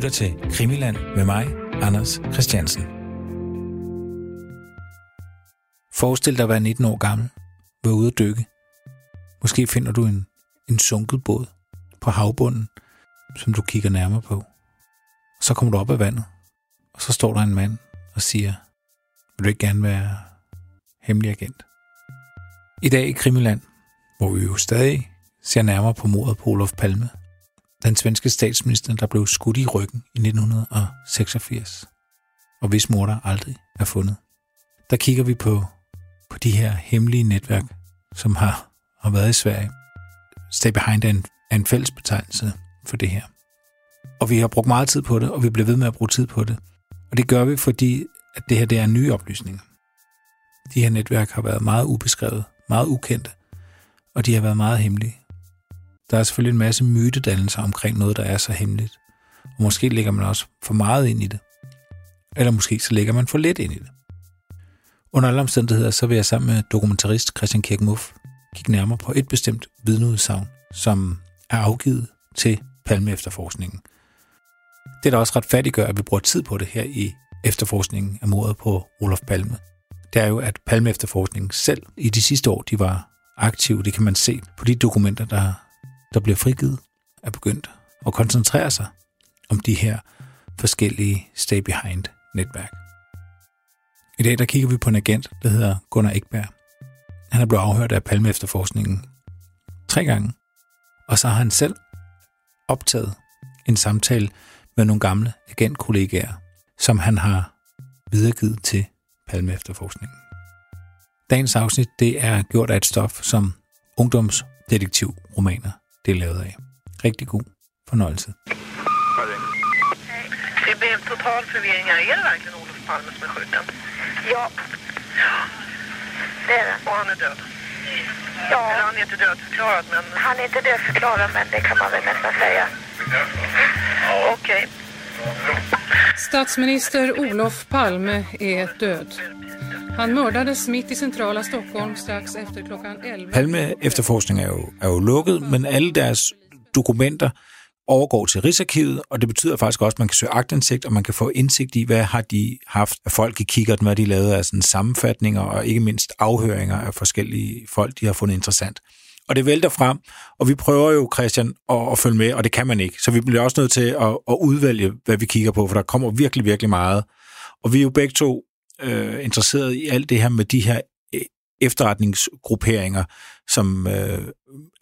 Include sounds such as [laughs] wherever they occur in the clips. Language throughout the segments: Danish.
lytter til Krimiland med mig, Anders Christiansen. Forestil dig at være 19 år gammel, være ude at dykke. Måske finder du en, en sunket båd på havbunden, som du kigger nærmere på. Så kommer du op af vandet, og så står der en mand og siger, vil du ikke gerne være hemmelig agent? I dag i Krimiland, hvor vi jo stadig ser nærmere på mordet på Olof Palme, den svenske statsminister, der blev skudt i ryggen i 1986, og hvis morder aldrig er fundet. Der kigger vi på, på de her hemmelige netværk, som har, har været i Sverige. Stay Behind er en, er en fælles betegnelse for det her. Og vi har brugt meget tid på det, og vi bliver ved med at bruge tid på det. Og det gør vi, fordi at det her det er nye oplysninger. De her netværk har været meget ubeskrevet, meget ukendte, og de har været meget hemmelige. Der er selvfølgelig en masse mytedannelser omkring noget, der er så hemmeligt. Og måske lægger man også for meget ind i det. Eller måske så lægger man for lidt ind i det. Under alle omstændigheder, så vil jeg sammen med dokumentarist Christian Kirkmuff kigge nærmere på et bestemt vidneudsagn, som er afgivet til Palme efterforskningen. Det, der også retfærdiggør, at vi bruger tid på det her i efterforskningen af mordet på Olof Palme, det er jo, at Palme efterforskningen selv i de sidste år, de var aktive. Det kan man se på de dokumenter, der der bliver frigivet, er begyndt at koncentrere sig om de her forskellige stay-behind-netværk. I dag der kigger vi på en agent, der hedder Gunnar Ekberg. Han er blevet afhørt af Palme efterforskningen tre gange, og så har han selv optaget en samtale med nogle gamle agentkollegaer, som han har videregivet til Palme efterforskningen. Dagens afsnit det er gjort af et stof, som ungdomsdetektivromaner det er lavet af. Rigtig god fornøjelse. Det blev total förvirring här. Är det verkligen Olof Palme som är skjuten? Ja. Det är det. Och han är död? Ja, Eller han är inte dödförklarad, men... han är inte dödförklarad men det kan man väl nästan säga. Okej. Statsminister Olof Palme är död. Han mördades mitt i centrala Stockholm strax efter klockan 11. Palme efterforskning er jo, er jo lukket, men alle deres dokumenter overgår til Rigsarkivet, og det betyder faktisk også, at man kan søge agtindsigt, og man kan få indsigt i, hvad har de haft af folk i kikkert, hvad de lavede af sådan sammenfatninger, og ikke mindst afhøringer af forskellige folk, de har fundet interessant. Og det vælter frem, og vi prøver jo, Christian, at, at følge med, og det kan man ikke. Så vi bliver også nødt til at, at udvælge, hvad vi kigger på, for der kommer virkelig, virkelig meget. Og vi er jo begge to øh, interesseret i alt det her med de her øh, efterretningsgrupperinger, som øh,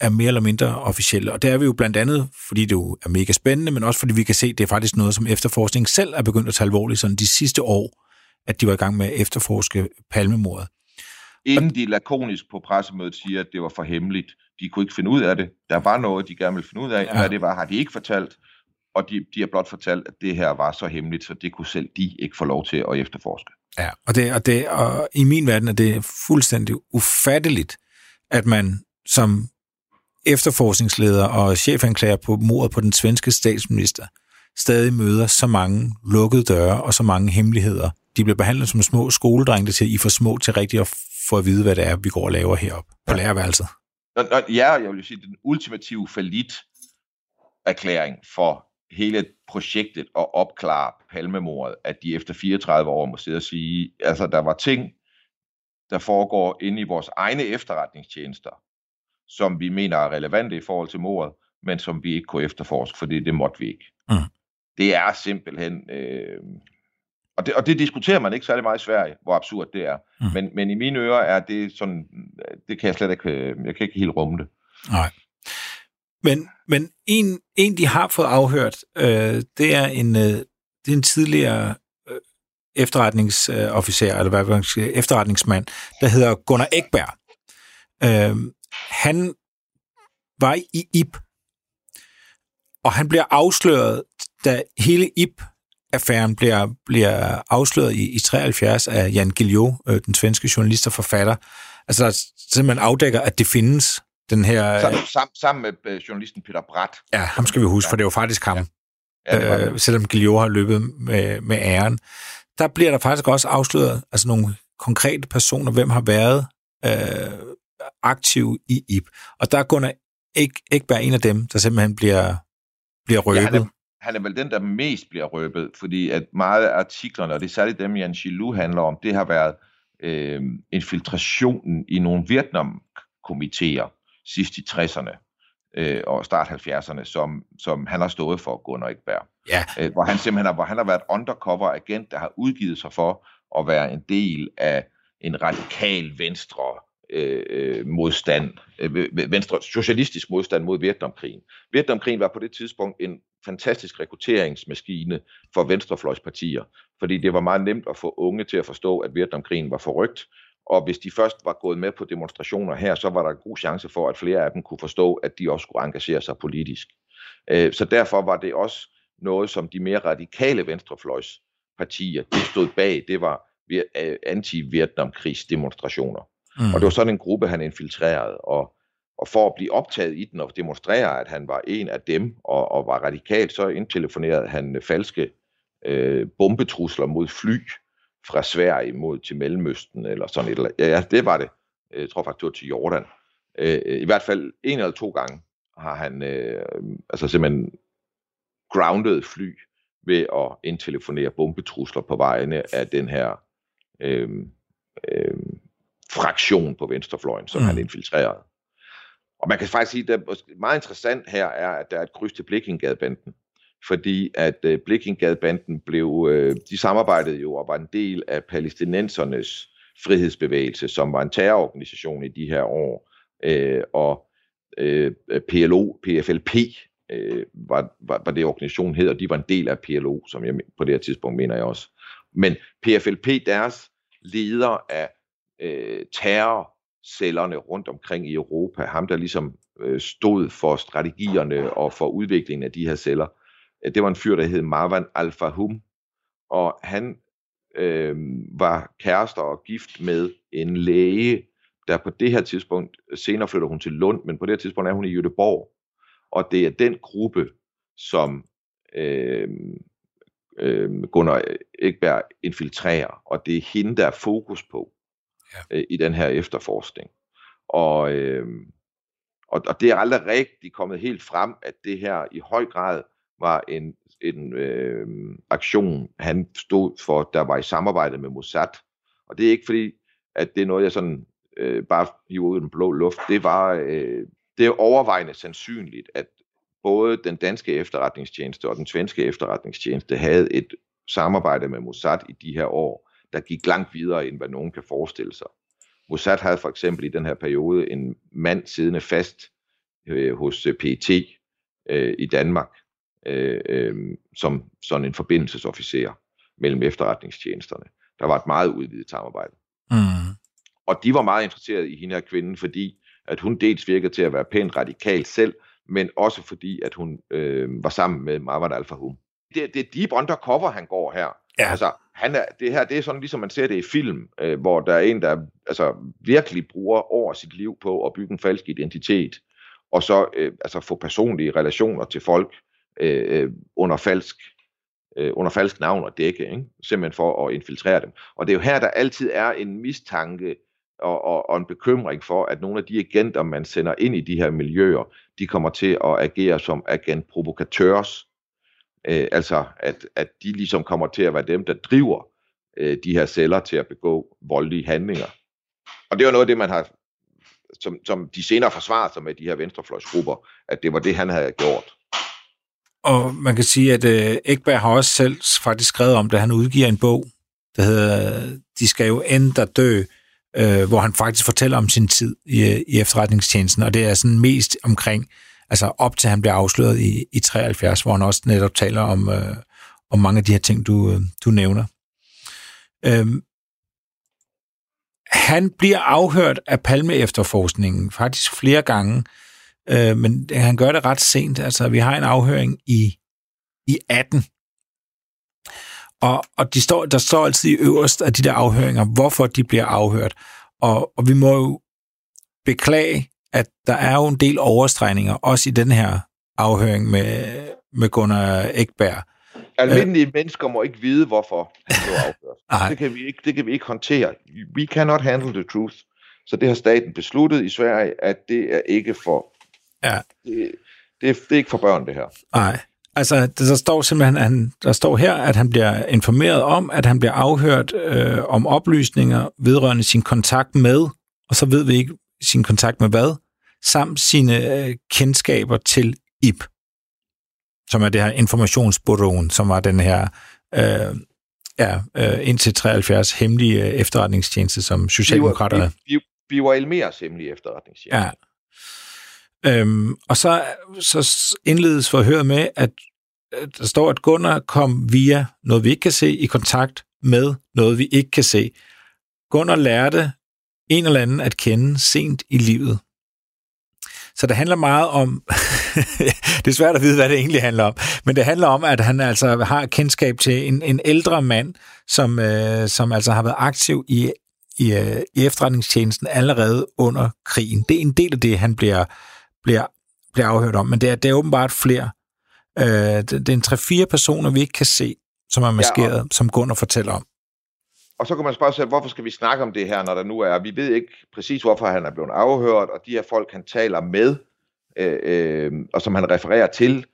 er mere eller mindre officielle. Og det er vi jo blandt andet, fordi det jo er mega spændende, men også fordi vi kan se, at det er faktisk noget, som efterforskning selv er begyndt at tage alvorligt sådan de sidste år, at de var i gang med at efterforske palmemordet. Inden de lakonisk på pressemødet siger, at det var for hemmeligt. De kunne ikke finde ud af det. Der var noget, de gerne ville finde ud af. Ja. Hvad det var, har de ikke fortalt. Og de, de har blot fortalt, at det her var så hemmeligt, så det kunne selv de ikke få lov til at efterforske. Ja, og, det, og, det, og i min verden er det fuldstændig ufatteligt, at man som efterforskningsleder og chefanklager på mordet på den svenske statsminister stadig møder så mange lukkede døre og så mange hemmeligheder. De bliver behandlet som små skoledrenge til, I for små til rigtigt at få at vide, hvad det er, vi går og laver heroppe på lærerværelset. Og, og ja, jeg vil sige, den ultimative falit erklæring for hele projektet at opklare palmemordet, at de efter 34 år må sidde og sige, altså der var ting, der foregår inde i vores egne efterretningstjenester, som vi mener er relevante i forhold til mordet, men som vi ikke kunne efterforske, fordi det måtte vi ikke. Mm. Det er simpelthen... Øh, og, det, og det diskuterer man ikke særlig meget i Sverige, hvor absurd det er. Mm. Men, men i mine ører er det sådan... Det kan jeg slet ikke... øh, Jeg kan ikke helt rumme det. Nej. Men, men en, en, de har fået afhørt, øh, det er en, øh, det er en tidligere øh, efterretningsofficer, eller hvad man skal, efterretningsmand, der hedder Gunnar Ekberg. Øh, han var i IP, og han bliver afsløret, da hele IP-affæren bliver, bliver afsløret i, i 73 af Jan Guillou, øh, den svenske journalist og forfatter. Altså, der simpelthen afdækker, at det findes, den her... Sam, sam, sammen med øh, journalisten Peter Bratt. Ja, ham skal vi huske, for det er jo faktisk ham. Ja, det var øh, selvom Guillaume har løbet med, med æren. Der bliver der faktisk også afsløret altså nogle konkrete personer, hvem har været øh, aktiv i IP. Og der er Gunnar ikke, ikke bare en af dem, der simpelthen bliver, bliver røbet. Ja, han, er, han er vel den, der mest bliver røbet, fordi at meget af artiklerne, og det er særligt dem, Jan Chilou handler om, det har været øh, infiltrationen i nogle Vietnam-komiteer sidst i 60'erne øh, og start 70'erne, som, som han har stået for, Gunnar Ekberg. Ja. Øh, hvor han simpelthen har, hvor han har været undercover agent, der har udgivet sig for at være en del af en radikal venstre øh, øh modstand, øh, venstre socialistisk modstand mod Vietnamkrigen. Vietnamkrigen var på det tidspunkt en fantastisk rekrutteringsmaskine for venstrefløjspartier, fordi det var meget nemt at få unge til at forstå, at Vietnamkrigen var forrygt, og hvis de først var gået med på demonstrationer her, så var der en god chance for, at flere af dem kunne forstå, at de også skulle engagere sig politisk. Øh, så derfor var det også noget, som de mere radikale venstrefløjspartier, de stod bag, det var øh, anti-Vietnamkrigsdemonstrationer. Mm. Og det var sådan en gruppe, han infiltrerede, og, og for at blive optaget i den og demonstrere, at han var en af dem og, og var radikal, så indtelefonerede han falske øh, bombetrusler mod fly, fra Sverige mod til Mellemøsten, eller sådan et eller andet. Ja, det var det. Jeg tror faktisk, det var til Jordan. Øh, I hvert fald en eller to gange har han øh, altså simpelthen grounded fly ved at indtelefonere bombetrusler på vegne af den her øh, øh, fraktion på venstrefløjen, som mm. han infiltrerede. Og man kan faktisk sige, at det meget interessant her er, at der er et kryds til Blikkingadebanden fordi at øh, Blikkingadbanden blev, øh, de samarbejdede jo og var en del af palæstinensernes frihedsbevægelse, som var en terrororganisation i de her år, øh, og øh, PLO, PFLP, øh, var, var, var det organisation hed, og de var en del af PLO, som jeg på det her tidspunkt mener jeg også. Men PFLP, deres leder af øh, terrorcellerne rundt omkring i Europa, ham der ligesom øh, stod for strategierne og for udviklingen af de her celler, det var en fyr, der hed Marwan Al-Fahum, og han øh, var kærester og gift med en læge, der på det her tidspunkt, senere flytter hun til Lund, men på det her tidspunkt er hun i Jødeborg. Og det er den gruppe, som øh, øh, Gunnar Ekberg infiltrerer, og det er hende, der er fokus på ja. øh, i den her efterforskning. Og, øh, og, og det er aldrig rigtigt kommet helt frem, at det her i høj grad var en, en øh, aktion, han stod for, der var i samarbejde med Mossad. Og det er ikke fordi, at det er noget, jeg sådan øh, bare hiver ud af den blå luft. Det var øh, det er overvejende sandsynligt, at både den danske efterretningstjeneste og den svenske efterretningstjeneste havde et samarbejde med Mossad i de her år, der gik langt videre, end hvad nogen kan forestille sig. Mossad havde for eksempel i den her periode en mand siddende fast øh, hos øh, PET øh, i Danmark, øh, øh, som sådan en forbindelsesofficer mellem efterretningstjenesterne. Der var et meget udvidet samarbejde. Mm. Og de var meget interesserede i hende her kvinden, fordi at hun dels virkede til at være pænt radikal selv, men også fordi, at hun øh, var sammen med Marwan Al-Fahum. Det, det er deep undercover, han går her. Ja. Altså, han er, det her det er sådan, ligesom man ser det i film, øh, hvor der er en, der altså, virkelig bruger over sit liv på at bygge en falsk identitet, og så øh, altså, få personlige relationer til folk, Øh, øh, under falsk øh, under falsk navn og dække, ikke? simpelthen for at infiltrere dem. Og det er jo her, der altid er en mistanke og, og, og en bekymring for, at nogle af de agenter, man sender ind i de her miljøer, de kommer til at agere som agentprovokatørs. Øh, altså, at, at de ligesom kommer til at være dem, der driver øh, de her celler til at begå voldelige handlinger. Og det var noget af det, man har, som, som de senere forsvarer sig med de her venstrefløjsgrupper, at det var det, han havde gjort. Og man kan sige, at øh, Ekberg har også selv faktisk skrevet om det. Han udgiver en bog, der hedder De skal jo ændre dø, øh, hvor han faktisk fortæller om sin tid i, i efterretningstjenesten, og det er sådan mest omkring, altså op til han bliver afsløret i, i 73, hvor han også netop taler om, øh, om mange af de her ting, du, øh, du nævner. Øhm, han bliver afhørt af Palme-efterforskningen faktisk flere gange, Øh, men han gør det ret sent. Altså, vi har en afhøring i, i 18. Og, og de står, der står altid i øverst af de der afhøringer, hvorfor de bliver afhørt. Og, og vi må jo beklage, at der er jo en del overstregninger, også i den her afhøring med, med Gunnar Ekberg. Almindelige øh, mennesker må ikke vide, hvorfor han blev [laughs] afhørt. Det kan, vi ikke, det kan vi ikke håndtere. We cannot handle the truth. Så det har staten besluttet i Sverige, at det er ikke for Ja. Det, det, det er ikke for børn, det her. Nej. Altså, der står simpelthen, at han, der står her, at han bliver informeret om, at han bliver afhørt øh, om oplysninger vedrørende sin kontakt med, og så ved vi ikke sin kontakt med hvad, samt sine øh, kendskaber til IP, som er det her informationsbureauen, som var den her øh, ja, øh, indtil 73 hemmelige efterretningstjeneste, som Socialdemokraterne... Var Elmers hemmelige efterretningstjeneste. Ja. Øhm, og så, så indledes forhøret med, at der står, at Gunnar kom via noget, vi ikke kan se, i kontakt med noget, vi ikke kan se. Gunnar lærte en eller anden at kende sent i livet. Så det handler meget om, [laughs] det er svært at vide, hvad det egentlig handler om, men det handler om, at han altså har kendskab til en, en ældre mand, som, øh, som altså har været aktiv i, i, øh, i efterretningstjenesten allerede under krigen. Det er en del af det, han bliver, bliver, bliver afhørt om, men det er, det er åbenbart flere. Øh, det, det er en tre-fire personer, vi ikke kan se, som er maskeret, ja, og... som Gunnar fortæller om. Og så kan man spørge sig, hvorfor skal vi snakke om det her, når der nu er, vi ved ikke præcis, hvorfor han er blevet afhørt, og de her folk, han taler med, øh, øh, og som han refererer til,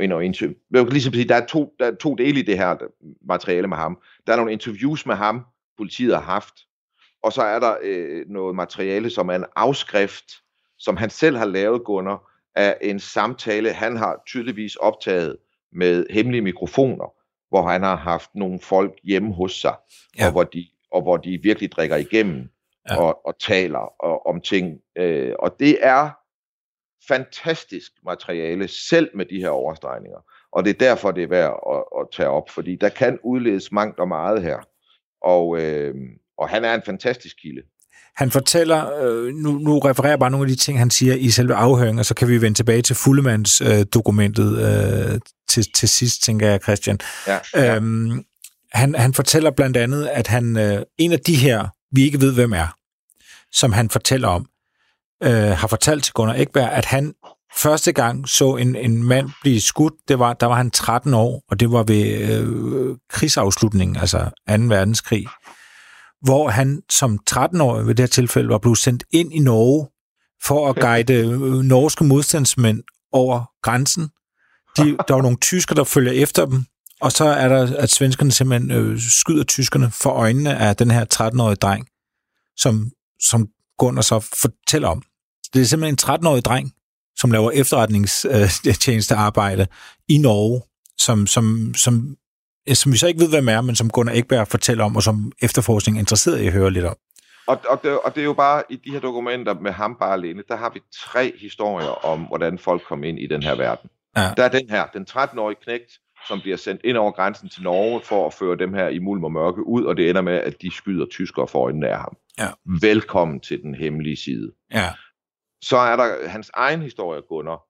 en interview. Jeg kan ligesom sige, der er, to, der er to dele i det her materiale med ham. Der er nogle interviews med ham, politiet har haft, og så er der øh, noget materiale, som er en afskrift, som han selv har lavet, Gunnar, af en samtale, han har tydeligvis optaget med hemmelige mikrofoner hvor han har haft nogle folk hjemme hos sig, ja. og, hvor de, og hvor de virkelig drikker igennem ja. og, og taler og, om ting. Øh, og det er fantastisk materiale, selv med de her overstregninger. Og det er derfor, det er værd at, at tage op, fordi der kan udledes mangt og meget her. Og, øh, og han er en fantastisk kilde. Han fortæller, øh, nu, nu refererer jeg bare nogle af de ting, han siger i selve afhøringen, og så kan vi vende tilbage til Fullemands øh, dokumentet øh, til, til sidst, tænker jeg, Christian. Ja, ja. Øhm, han, han fortæller blandt andet, at han øh, en af de her, vi ikke ved, hvem er, som han fortæller om, øh, har fortalt til Gunnar Ekberg, at han første gang så en, en mand blive skudt, det var, der var han 13 år, og det var ved øh, krigsafslutningen, altså 2. verdenskrig hvor han som 13-årig ved det her tilfælde var blevet sendt ind i Norge for at guide øh, norske modstandsmænd over grænsen. De, [laughs] der var nogle tysker, der følger efter dem, og så er der, at svenskerne simpelthen øh, skyder tyskerne for øjnene af den her 13-årige dreng, som, som Gunnar så fortæller om. Det er simpelthen en 13-årig dreng, som laver efterretningstjenestearbejde i Norge, som, som, som som vi så ikke ved, hvem er, men som Gunnar Ekberg fortæller om, og som efterforskning er interesseret i at høre lidt om. Og, og, det, og det er jo bare, i de her dokumenter med ham bare alene, der har vi tre historier om, hvordan folk kom ind i den her verden. Ja. Der er den her, den 13-årige knægt, som bliver sendt ind over grænsen til Norge for at føre dem her i mulm og mørke ud, og det ender med, at de skyder tyskere for øjnene af ham. Ja. Velkommen til den hemmelige side. Ja. Så er der hans egen historie, Gunnar,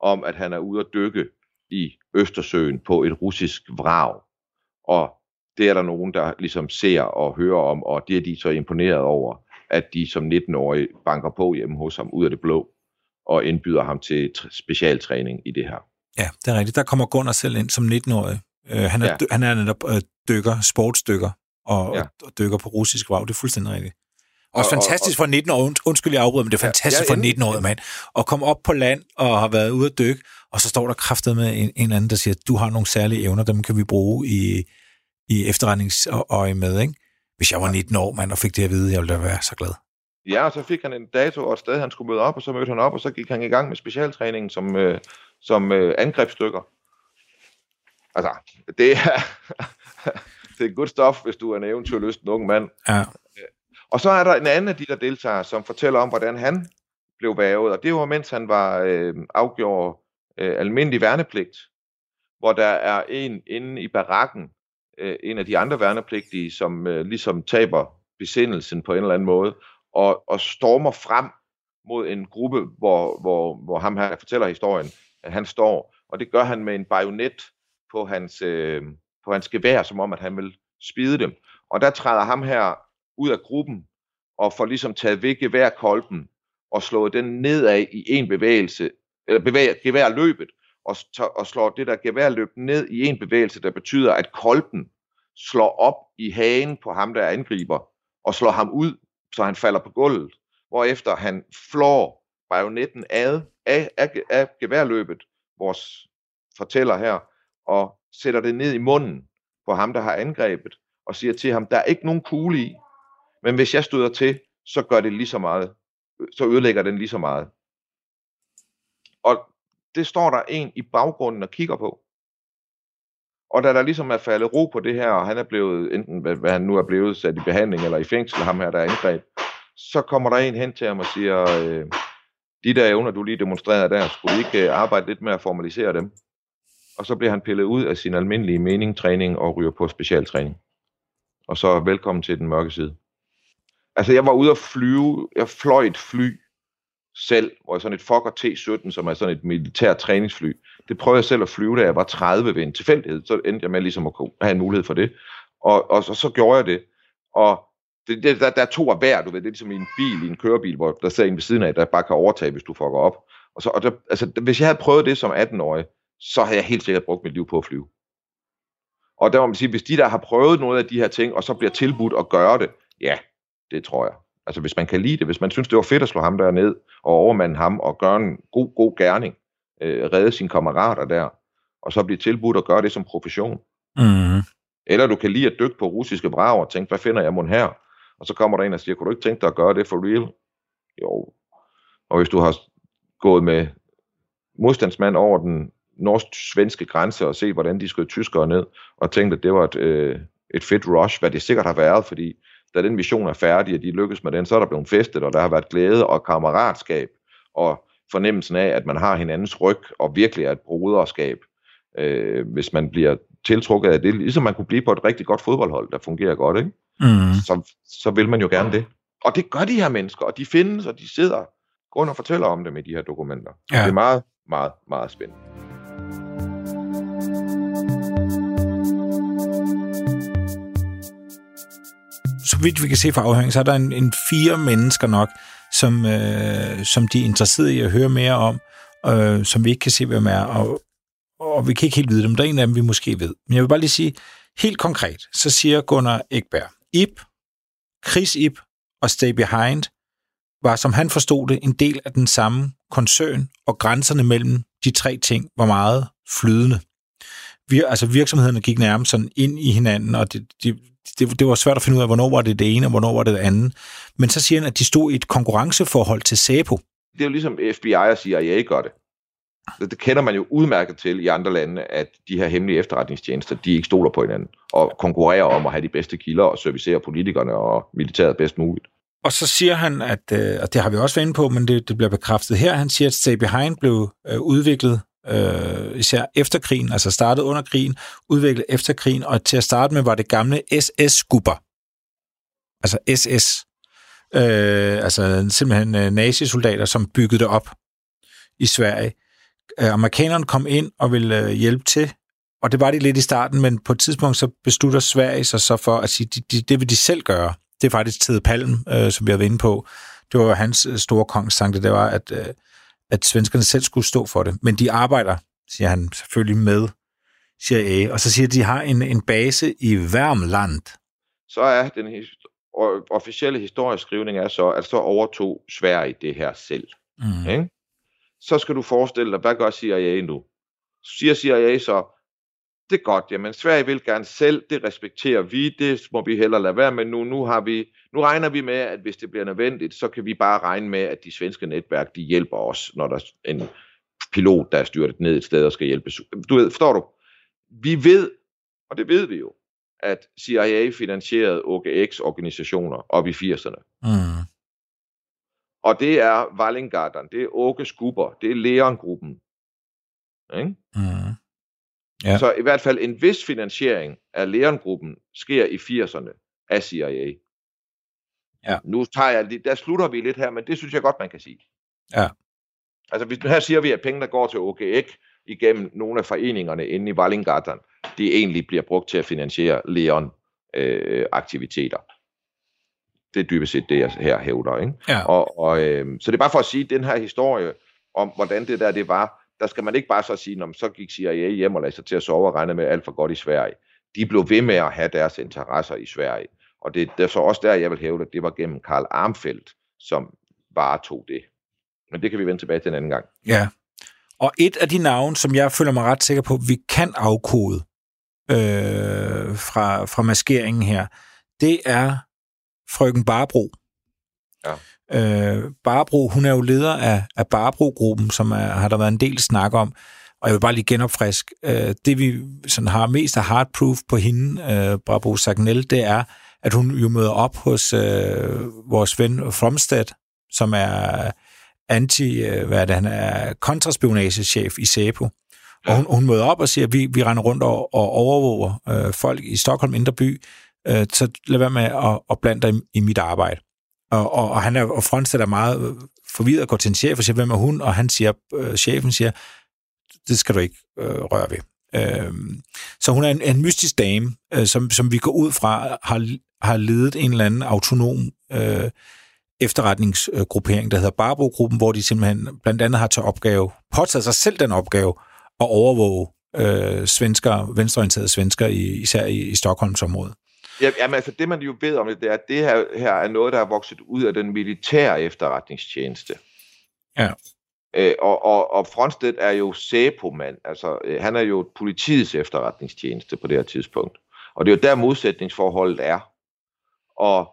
om at han er ude at dykke i Østersøen på et russisk vrag og det er der nogen, der ligesom ser og hører om, og det er de så imponeret over, at de som 19-årige banker på hjemme hos ham ud af det blå, og indbyder ham til specialtræning i det her. Ja, det er rigtigt. Der kommer Gunnar selv ind som 19-årig. Øh, han, er, ja. han er netop øh, dykker, sportsdykker, og, ja. og dykker på russisk vav. Det er fuldstændig rigtigt. Også og, fantastisk og, for 19 år, undskyld jeg afbryder, men det er fantastisk ja, ja, for 19 år, mand, at komme op på land og har været ude at dykke, og så står der kraftet med en, en anden, der siger, du har nogle særlige evner, dem kan vi bruge i, i efterretningsøje med, ikke? Hvis jeg var 19 år, mand, og fik det at vide, jeg ville da være så glad. Ja, og så fik han en dato og et sted, han skulle møde op, og så mødte han op, og så gik han i gang med specialtræningen som, øh, som øh, angrebsstykker. Altså, det er, [laughs] det er godt stof, hvis du er en eventyrlysten ung mand. Ja. Og så er der en anden af de der deltagere, som fortæller om, hvordan han blev vævet, og det var mens han var øh, afgjort øh, almindelig værnepligt, hvor der er en inde i barakken, øh, en af de andre værnepligtige, som øh, ligesom taber besindelsen på en eller anden måde, og, og stormer frem mod en gruppe, hvor, hvor, hvor ham her fortæller historien, at han står, og det gør han med en bajonet på hans, øh, på hans gevær, som om at han vil spide dem. Og der træder ham her ud af gruppen, og får ligesom taget ved geværkolben, og slået den nedad i en bevægelse, eller bevæger geværløbet, og, og slår det der geværløb ned i en bevægelse, der betyder, at kolben slår op i hagen på ham, der angriber, og slår ham ud, så han falder på gulvet, hvorefter han flår bajonetten ad, af, af, af geværløbet, vores fortæller her, og sætter det ned i munden på ham, der har angrebet, og siger til ham, der er ikke nogen kugle i, men hvis jeg støder til, så gør det lige så meget, så ødelægger den lige så meget. Og det står der en i baggrunden og kigger på. Og da der ligesom er faldet ro på det her, og han er blevet, enten hvad, hvad han nu er blevet sat i behandling eller i fængsel, ham her, der er angreb, så kommer der en hen til ham og siger, øh, de der evner, du lige demonstrerede der, skulle vi ikke øh, arbejde lidt med at formalisere dem? Og så bliver han pillet ud af sin almindelige mening, træning og ryger på specialtræning. Og så velkommen til den mørke side. Altså, jeg var ude at flyve, jeg fløj et fly selv, hvor jeg sådan et Fokker T-17, som er sådan et militær træningsfly, det prøvede jeg selv at flyve, da jeg var 30 ved en tilfældighed. Så endte jeg med ligesom at kunne have en mulighed for det. Og, og så, så gjorde jeg det. Og det, det, der, der er to af hver, du ved, det er ligesom i en bil, i en kørebil, hvor der sidder en ved siden af, der bare kan overtage, hvis du fucker op. Og, så, og der, altså, hvis jeg havde prøvet det som 18-årig, så havde jeg helt sikkert brugt mit liv på at flyve. Og der må man sige, hvis de der har prøvet noget af de her ting, og så bliver tilbudt at gøre det, ja, det tror jeg. Altså hvis man kan lide det, hvis man synes, det var fedt at slå ham der ned, og overmande ham, og gøre en god, god gerning, øh, redde sine kammerater der, og så blive tilbudt at gøre det som profession. Mm. Eller du kan lide at dykke på russiske brager og tænke, hvad finder jeg mon her? Og så kommer der en og siger, kunne du ikke tænke dig at gøre det for real? Jo. Og hvis du har gået med modstandsmand over den norsk-svenske grænse og se, hvordan de skød tyskere ned, og tænkte, at det var et, øh, et fedt rush, hvad det sikkert har været, fordi da den mission er færdig, og de lykkes med den, så er der blevet festet, og der har været glæde og kammeratskab, og fornemmelsen af, at man har hinandens ryg, og virkelig er et broderskab, øh, hvis man bliver tiltrukket af det, ligesom man kunne blive på et rigtig godt fodboldhold, der fungerer godt, ikke? Mm. Så, så vil man jo gerne det. Og det gør de her mennesker, og de findes, og de sidder grund og fortæller om det med de her dokumenter. Ja. Det er meget, meget, meget spændende. Så vidt vi kan se fra afhøringen, så er der en, en fire mennesker nok, som, øh, som de er interesserede i at høre mere om, øh, som vi ikke kan se, hvem er, og, og vi kan ikke helt vide dem. Der er en af dem, vi måske ved. Men jeg vil bare lige sige, helt konkret, så siger Gunnar Ekberg, Ip, Chris Ip og Stay Behind var, som han forstod det, en del af den samme koncern, og grænserne mellem de tre ting var meget flydende. Vi, altså virksomhederne gik nærmest sådan ind i hinanden, og det, de, det, det var svært at finde ud af, hvornår var det det ene, og hvornår var det det andet. Men så siger han, at de stod i et konkurrenceforhold til SAPO. Det er jo ligesom FBI og CIA gør det. Det, det kender man jo udmærket til i andre lande, at de her hemmelige efterretningstjenester, de ikke stoler på hinanden, og konkurrerer om at have de bedste kilder og servicere politikerne og militæret bedst muligt. Og så siger han, at, øh, og det har vi også været inde på, men det, det bliver bekræftet her, han siger, at Stay Behind blev øh, udviklet øh, især efter krigen, altså startet under krigen, udviklet efter krigen, og til at starte med var det gamle SS-skubber. Altså SS. Øh, altså simpelthen øh, nazisoldater, som byggede det op i Sverige. Øh, amerikanerne kom ind og ville øh, hjælpe til, og det var de lidt i starten, men på et tidspunkt så beslutter Sverige sig så for at sige, de, de, det vil de selv gøre. Det er faktisk Tede Palm, øh, som vi har været inde på. Det var hans øh, store kongstanke, det var, at, øh, at svenskerne selv skulle stå for det. Men de arbejder, siger han selvfølgelig med CIA, og så siger de, at de har en, en base i Värmland. Så er den his- officielle historieskrivning er så, at så overtog Sverige det her selv. Mm. Ikke? Så skal du forestille dig, hvad gør CIA nu? Siger CIA så, det er godt, jamen Sverige vil gerne selv, det respekterer vi, det må vi heller lade være med nu. Nu, har vi, nu regner vi med, at hvis det bliver nødvendigt, så kan vi bare regne med, at de svenske netværk, de hjælper os, når der er en pilot, der er styrtet ned et sted og skal hjælpe. Du ved, forstår du? Vi ved, og det ved vi jo, at CIA finansierede OGX-organisationer op i 80'erne. Mm. Og det er Wallengarden, det er Åke Skubber, det er Leon-gruppen. Ikke? Mm. Ja. Så i hvert fald en vis finansiering af Leon-gruppen sker i 80'erne af CIA. Ja. Nu tager jeg, lige- der slutter vi lidt her, men det synes jeg godt, man kan sige. Ja. Altså hvis, her siger vi, at penge, der går til OGX igennem nogle af foreningerne inde i Wallengarden, de egentlig bliver brugt til at finansiere Leon-aktiviteter. det er dybest set det, jeg her hævder. Ikke? Ja. Og, og, øh, så det er bare for at sige, at den her historie om, hvordan det der det var, der skal man ikke bare så sige, "Nå, men så gik CIA hjem og lagde sig til at sove og regne med alt for godt i Sverige. De blev ved med at have deres interesser i Sverige. Og det, det er så også der, jeg vil hævde, at det var gennem Karl Armfeldt, som varetog det. Men det kan vi vende tilbage til en anden gang. Ja, Og et af de navne, som jeg føler mig ret sikker på, vi kan afkode øh, fra, fra maskeringen her, det er frøken Barbro. Ja. Øh, Barbro, hun er jo leder af, af Barbro-gruppen, som er, har der været en del snak om. Og jeg vil bare lige genopfrisk. Øh, det vi sådan har mest af hardproof på hende, øh, Barbro Sagnel, det er, at hun jo møder op hos øh, vores ven Fromstad, som er anti, øh, hvad er det, han er kontraspionagechef i SEPO. Og hun, hun møder op og siger, at vi, vi render rundt og, og overvåger øh, folk i Stockholm Indre By, øh, så lad være med at, at blande dig i, i mit arbejde. Og, og, og han er, og Fronstedt meget øh, forvirret og går til en chef og siger, hvem er hun? Og han siger, øh, chefen siger, det skal du ikke øh, røre ved. Øh, så hun er en, en mystisk dame, øh, som, som vi går ud fra, øh, har, har ledet en eller anden autonom øh, efterretningsgruppering, der hedder Barbro-gruppen, hvor de simpelthen blandt andet har til opgave, påtaget sig selv den opgave, at overvåge øh, svensker, venstreorienterede svensker, i, især i, i Stockholmsområdet. Ja, jamen, altså det man jo ved om det, det er, at det her, her er noget, der er vokset ud af den militære efterretningstjeneste. Ja. Øh, og, og, og Fronstedt er jo SEPO-mand, altså øh, han er jo politiets efterretningstjeneste på det her tidspunkt. Og det er jo der modsætningsforholdet er. Og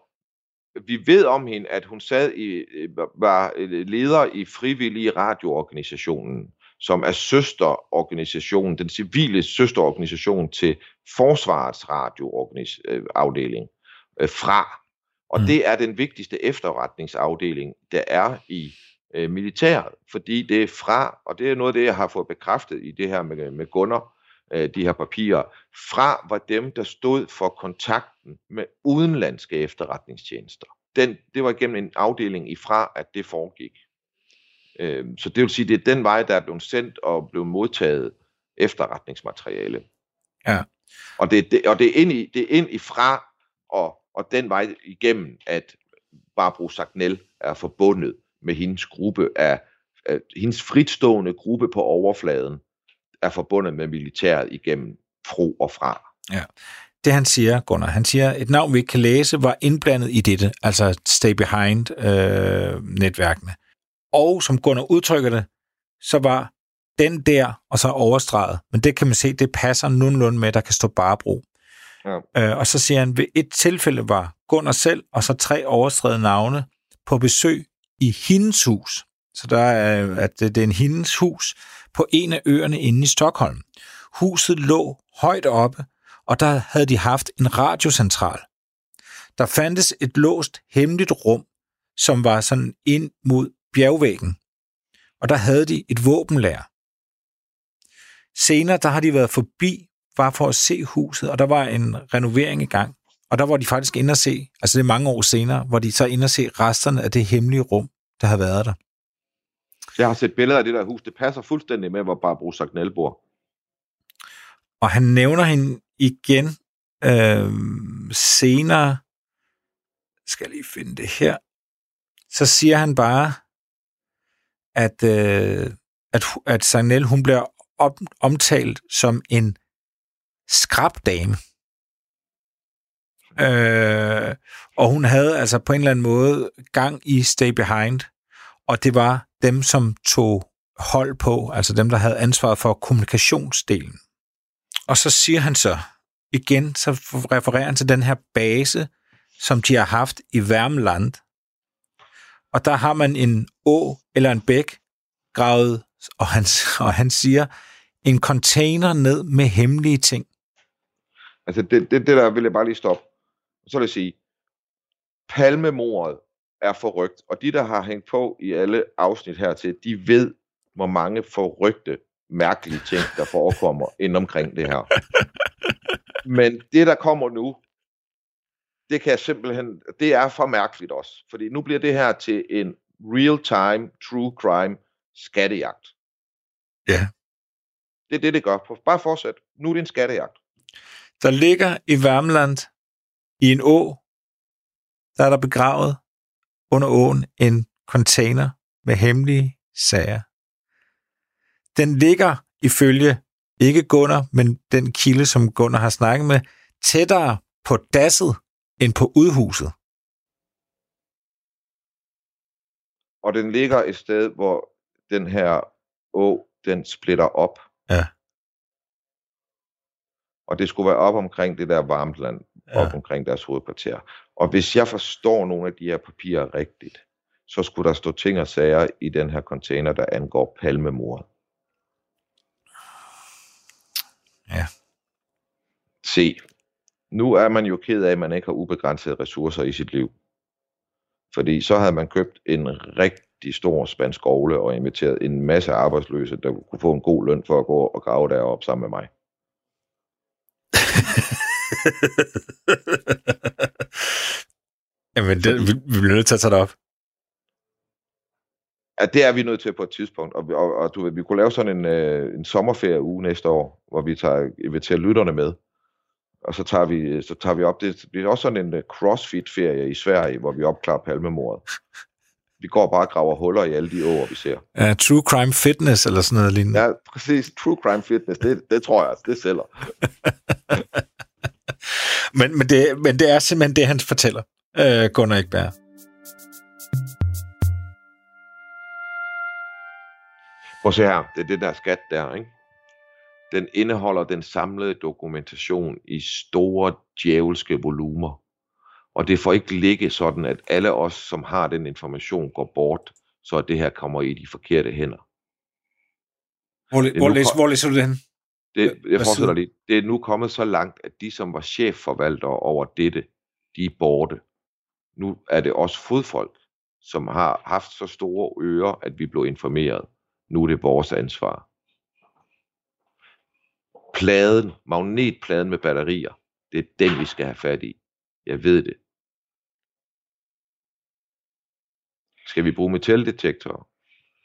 vi ved om hende, at hun sad i, øh, var leder i frivillige radioorganisationen, som er søsterorganisationen, den civile søsterorganisation til Forsvarets radioafdeling øh, fra. Og mm. det er den vigtigste efterretningsafdeling, der er i øh, militæret, fordi det er fra, og det er noget af det, jeg har fået bekræftet i det her med, med Gunnar, øh, de her papirer, fra var dem, der stod for kontakten med udenlandske efterretningstjenester. Den, det var gennem en afdeling i fra, at det foregik. Øh, så det vil sige, det er den vej, der er blevet sendt og blevet modtaget efterretningsmateriale. Ja. Og det, det, og det, er ind i, det er ind i fra og, og den vej igennem, at Barbro Sagnel er forbundet med hendes gruppe af, af hendes fritstående gruppe på overfladen er forbundet med militæret igennem fro og fra. Ja. Det han siger, Gunnar, han siger, et navn vi ikke kan læse, var indblandet i dette, altså stay behind øh, netværkene. Og som Gunnar udtrykker det, så var den der, og så overstreget. Men det kan man se, det passer nogenlunde med, at der kan stå Barbro. Ja. Øh, og så siger han, ved et tilfælde var Gunnar selv, og så tre overstreget navne på besøg i hendes hus. Så der er, at det er en hendes hus på en af øerne inde i Stockholm. Huset lå højt oppe, og der havde de haft en radiocentral. Der fandtes et låst hemmeligt rum, som var sådan ind mod bjergvæggen. Og der havde de et våbenlær. Senere der har de været forbi, bare for at se huset, og der var en renovering i gang. Og der var de faktisk inde og se, altså det er mange år senere, hvor de så inde og se resterne af det hemmelige rum, der har været der. Jeg har set billeder af det der hus. Det passer fuldstændig med, hvor Barbro Sagnel bor. Og han nævner hende igen øh, senere. Skal jeg lige finde det her. Så siger han bare, at, øh, at, at Sagnel, hun bliver op, omtalt som en skrabdame. Øh, og hun havde altså på en eller anden måde gang i Stay Behind, og det var dem, som tog hold på, altså dem, der havde ansvaret for kommunikationsdelen. Og så siger han så, igen, så refererer han til den her base, som de har haft i Værmland. Og der har man en å eller en bæk gravet, og han, [laughs] og han siger, en container ned med hemmelige ting. Altså det, det, det der vil jeg bare lige stoppe. Så vil jeg sige, palmemordet er forrygt, og de, der har hængt på i alle afsnit hertil, de ved, hvor mange forrygte, mærkelige ting, der forekommer inden omkring det her. [laughs] Men det, der kommer nu, det kan jeg simpelthen, det er for mærkeligt også. Fordi nu bliver det her til en real-time, true crime skattejagt. Ja. Det er det, det gør. Bare fortsæt. Nu er det en skattejagt. Der ligger i Værmland i en å, der er der begravet under åen en container med hemmelige sager. Den ligger ifølge ikke Gunnar, men den kilde, som Gunnar har snakket med, tættere på dasset end på udhuset. Og den ligger et sted, hvor den her å den splitter op. Ja. Og det skulle være op omkring det der varmtland, Ja. op omkring deres hovedkvarter. Og hvis jeg forstår nogle af de her papirer rigtigt, så skulle der stå ting og sager i den her container, der angår palmemordet. Ja. Se, nu er man jo ked af, at man ikke har ubegrænsede ressourcer i sit liv. Fordi så havde man købt en rigtig stor spansk ovle og inviteret en masse arbejdsløse, der kunne få en god løn for at gå og grave derop sammen med mig. [laughs] Jamen, det, vi, vi bliver nødt til at tage det op. Ja, det er vi nødt til på et tidspunkt. Og, og, og du ved, vi kunne lave sådan en, øh, en sommerferie uge næste år, hvor vi tager, inviterer lytterne med. Og så tager vi, så tager vi op. Det bliver også sådan en uh, crossfit-ferie i Sverige, hvor vi opklarer palmemordet. Vi går bare og graver huller i alle de åer, vi ser. Uh, true crime fitness eller sådan noget lignende. Ja, præcis. True crime fitness, det, det tror jeg, altså, det sælger. [laughs] Men, men, det, men det er simpelthen det, han fortæller, uh, Gunnar Ekberg. Prøv at se her, det er det der skat der, ikke? Den indeholder den samlede dokumentation i store djævelske volumer. Og det får ikke ligge sådan, at alle os, som har den information, går bort, så at det her kommer i de forkerte hænder. Hvor, hvor, nu læs, hvor læser du det hen? Det, jeg fortsætter lige. Det er nu kommet så langt, at de, som var chefforvaltere over dette, de er borte. Nu er det også fodfolk, som har haft så store ører, at vi blev informeret. Nu er det vores ansvar. Pladen, magnetpladen med batterier, det er den, vi skal have fat i. Jeg ved det. Skal vi bruge metaldetektorer?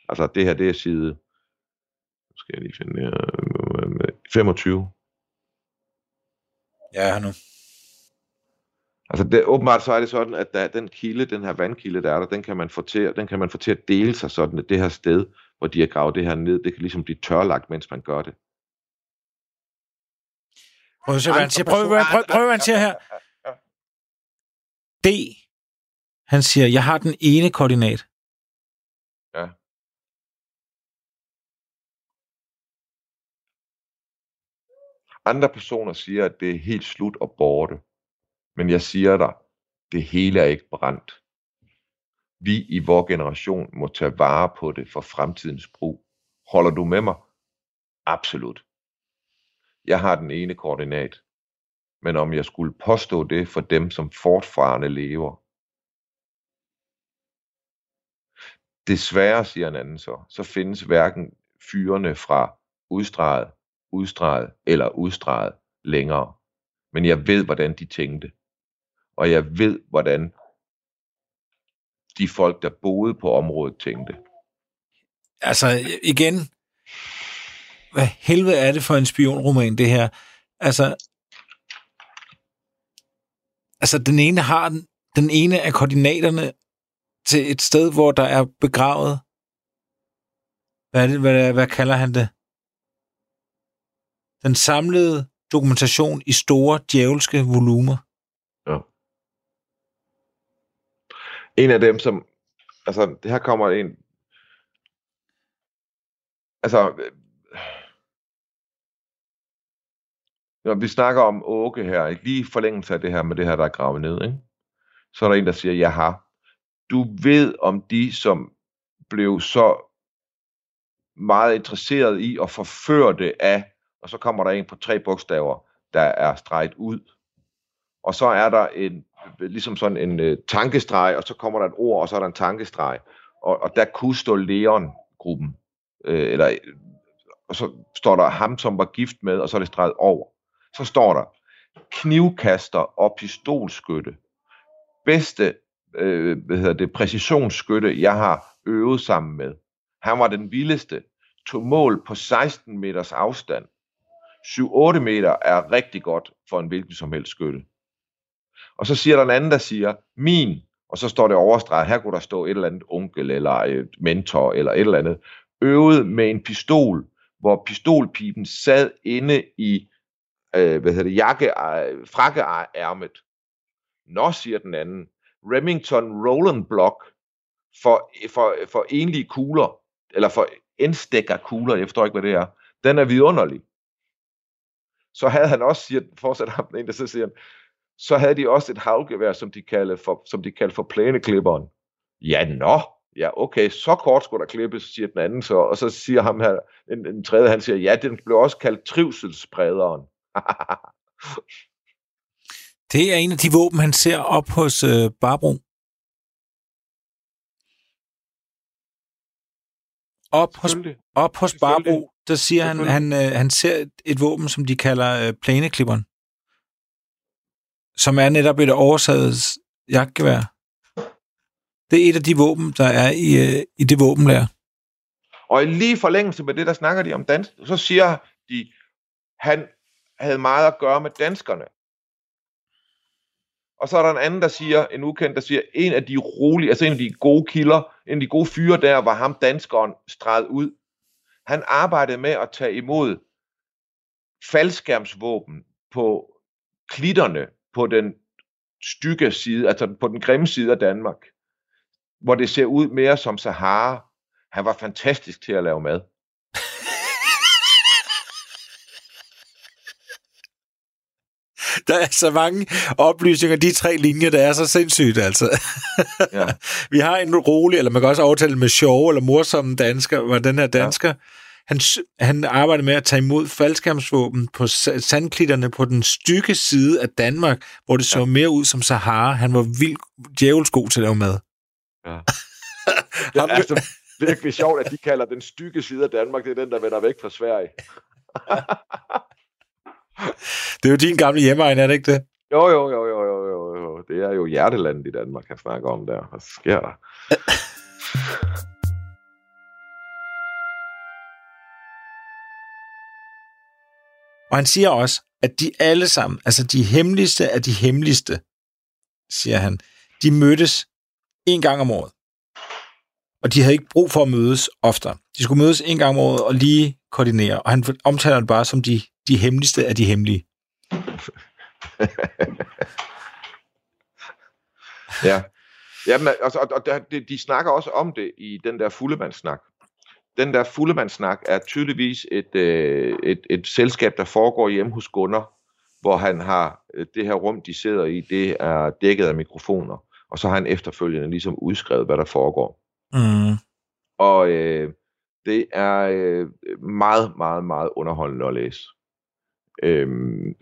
Altså det her, det er side... Skal jeg lige finde her. 25. Ja, her nu. Altså det, åbenbart så er det sådan, at der, den kilde, den her vandkilde, der er der, den kan man få til, den kan man få til at dele sig sådan, at det her sted, hvor de har gravet det her ned, det kan ligesom blive tørlagt, mens man gør det. Prøv at se, hvad han siger. Prøv, prøv, prøv, prøv, hvad han siger her. D. Han siger, jeg har den ene koordinat. Ja. Andre personer siger, at det er helt slut og borte. Men jeg siger dig, det hele er ikke brændt. Vi i vores generation må tage vare på det for fremtidens brug. Holder du med mig? Absolut. Jeg har den ene koordinat. Men om jeg skulle påstå det for dem, som fortfarande lever. Desværre, siger en anden så, så findes hverken fyrene fra udstreget, udstreget eller udstreget længere. Men jeg ved, hvordan de tænkte. Og jeg ved, hvordan de folk, der boede på området, tænkte. Altså, igen, hvad helvede er det for en spionroman, det her? Altså, altså den ene har den, den ene af koordinaterne til et sted, hvor der er begravet. Hvad, er det, hvad, hvad kalder han det? Den samlede dokumentation i store djævelske volumer. Ja. En af dem, som... Altså, det her kommer en... Altså... Når vi snakker om Åke her, ikke? lige i forlængelse af det her med det her, der er gravet ned, ikke? så er der en, der siger, jeg har. Du ved om de, som blev så meget interesseret i at forføre det af, og så kommer der en på tre bogstaver, der er streget ud. Og så er der en, ligesom sådan en uh, tankestreg, og så kommer der et ord, og så er der en tankestreg. Og, og der kunne stå Leon-gruppen. Øh, eller, og så står der ham, som var gift med, og så er det streget over. Så står der knivkaster og pistolskytte. Bedste øh, hvad hedder det, præcisionsskytte, jeg har øvet sammen med. Han var den vildeste. Tog mål på 16 meters afstand. 7-8 meter er rigtig godt for en hvilken som helst skytte. Og så siger der en anden, der siger, min, og så står det overstreget, her kunne der stå et eller andet onkel, eller et mentor, eller et eller andet, øvet med en pistol, hvor pistolpipen sad inde i, øh, hvad hedder det, jakke, øh, frakkeærmet. Nå, siger den anden, Remington Roland Block for, for, for enlige kugler, eller for indstikker kugler, jeg forstår ikke, hvad det er. Den er vidunderlig. Så havde han også, siger, fortsætter ham den ene, der så siger han, så havde de også et havgevær, som de kaldte for, som de kaldte for plæneklipperen. Ja, nå, ja, okay, så kort skulle der klippes, siger den anden så, og så siger ham her, en, en tredje, han siger, ja, den blev også kaldt trivselssprederen. Det er en af de våben, han ser op hos øh, Barbro. Op hos, op hos. Barbro, der siger han, han, øh, han ser et, et våben, som de kalder øh, plæneklipperen. Som er netop et oversaget jagtgevær. Det er et af de våben, der er i, øh, i det våbenlærer. Og i lige forlængelse med det, der snakker de om dans, så siger de, han havde meget at gøre med danskerne. Og så er der en anden, der siger, en ukendt, der siger, en af de rolige, altså en af de gode kilder, en af de gode fyre der, var ham danskeren streget ud. Han arbejdede med at tage imod faldskærmsvåben på klitterne på den stykke side, altså på den grimme side af Danmark, hvor det ser ud mere som Sahara. Han var fantastisk til at lave mad. Der er så mange oplysninger, de tre linjer, der er så sindssygt, altså. Ja. [laughs] Vi har en rolig, eller man kan også aftale med sjove eller morsomme dansker, hvor den her dansker, ja. han, han arbejder med at tage imod faldskærmsvåben på sa- sandklitterne på den stykke side af Danmark, hvor det så ja. mere ud som Sahara. Han var vildt djævelsk god til at lave mad. Ja. [laughs] Det er altså virkelig sjovt, at de kalder den stykke side af Danmark, det er den, der vender væk fra Sverige. [laughs] Det er jo din gamle hjemmeegn, er det ikke det? Jo, jo, jo, jo, jo, jo, jo. Det er jo hjertelandet i Danmark, han snakker om der. Hvad sker der? Og han siger også, at de alle sammen, altså de hemmeligste af de hemmeligste, siger han, de mødtes en gang om året. Og de havde ikke brug for at mødes oftere. De skulle mødes en gang om året og lige koordinere. Og han omtaler det bare som de, de hemmeligste af de hemmelige. [laughs] Ja. Jamen, altså, og, og der, de, de snakker også om det i den der fuldemandssnak. Den der fuldemandssnak er tydeligvis et, øh, et, et selskab, der foregår hjemme hos Gunnar, hvor han har øh, det her rum, de sidder i, det er dækket af mikrofoner. Og så har han efterfølgende ligesom udskrevet, hvad der foregår. Mm. Og øh, det er øh, meget, meget, meget underholdende at læse. Øhm,